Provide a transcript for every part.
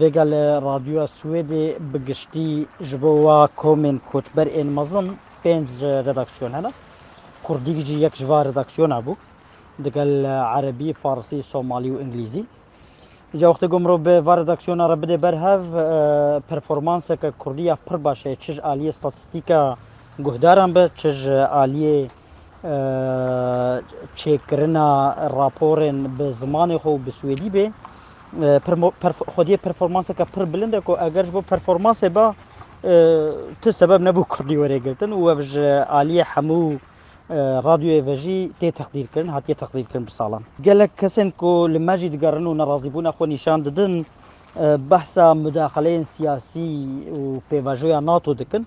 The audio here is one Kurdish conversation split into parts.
Vega li Radyoya Swêdê bi giştî ji bo wa komên koçber ên mezin pênc redaksiyon hene. Kurdîk jî yek ji va redaksiyona bû digel Erebî, Farsî, Somalî û Îngilîzî. Îca wextê ku mirov bi va redaksiyona re bide ber hev performanseke kurdî ya pir baş heye çi ji aliyê statîstîka guhdaran be çi ji aliyê çêkirina raporên bi zimanê xwe û bi swêdî bê. Xwediyê performanseke pir bilind e ku eger ji bo performansê ba ti sebeb nebû kurdî were girtin û ev ji aliyê hemû radyoyê ve jî tê teqdîrkirin, hatiye teqdîrkirin bi salan. Gelek kesên ku li me jî digerin û nerazîbûna xwe nîşan didin, behsa mudaxeleyên siyasî û pêvajoya NATO dikin.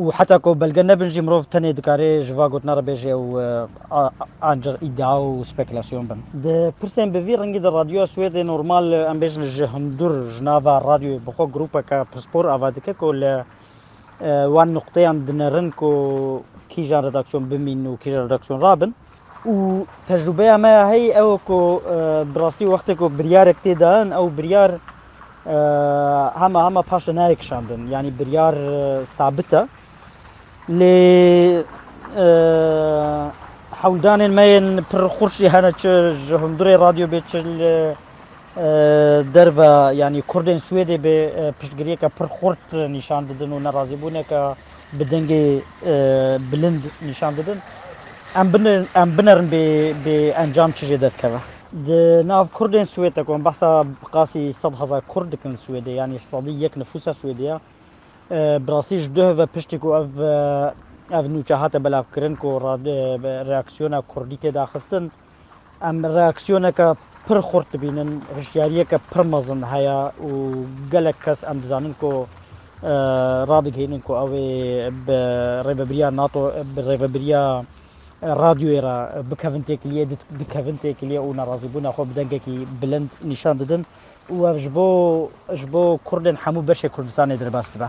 û heta ku belge nebin jî mirov tenê dikarê ji va gotina re bêje ew ancîq îdia û spekulasyon bin. Di pirsên bi vî rengî de Radyoya Swêdê normal em bêjin ji hundur ji nava radyoyê bi xwe grûpeke pispor ava dike ku li wan nuqteyan dinerin ku kîjan redaksiyon bimînin û kîjan redaksiyon rabin. Û tecrûbeya me ya heyî ew e ku bi rastî wextê ku biryarek tê dan ew biryar hema hema paş de nayê kişandin. Yanî biryar sabit e. Lê hewldanên me yên pir xurt jî hene çi ji hundurê radyo bê çi li derve yanî kurdên Swêdê bê piştgiriyeke pir xurt nîşan didin û nerazîbûneke Bi dengê bilind nîşan didin. Em binerin bê encam çi jê derkeve. Di nav Kurdên Swêd de ku em behsa bi qasî sed hezar Kurd dikin li Swêdê yanî sedî yek nifûsa Swêdê ye. Bi rastî ji duh ve piştî ku ev nûçe hate belavkirin ku reaksiyona Kurdî tê daxistin, Em reaksiyoneke pir xurt dibînin, hişyariyeke pir mezin heye û gelek kes em dizanin ku radigihînin ku ew ê bi rêvebiriya NATO, bi rêvebiriya radyoyê re bikevin têkiliyê, dikevin têkiliyê û nerazîbûna xwe bi dengekî bilind nîşan didin û ev ji bo ji bo Kurdên hemû beşê Kurdistanê derbas dibe.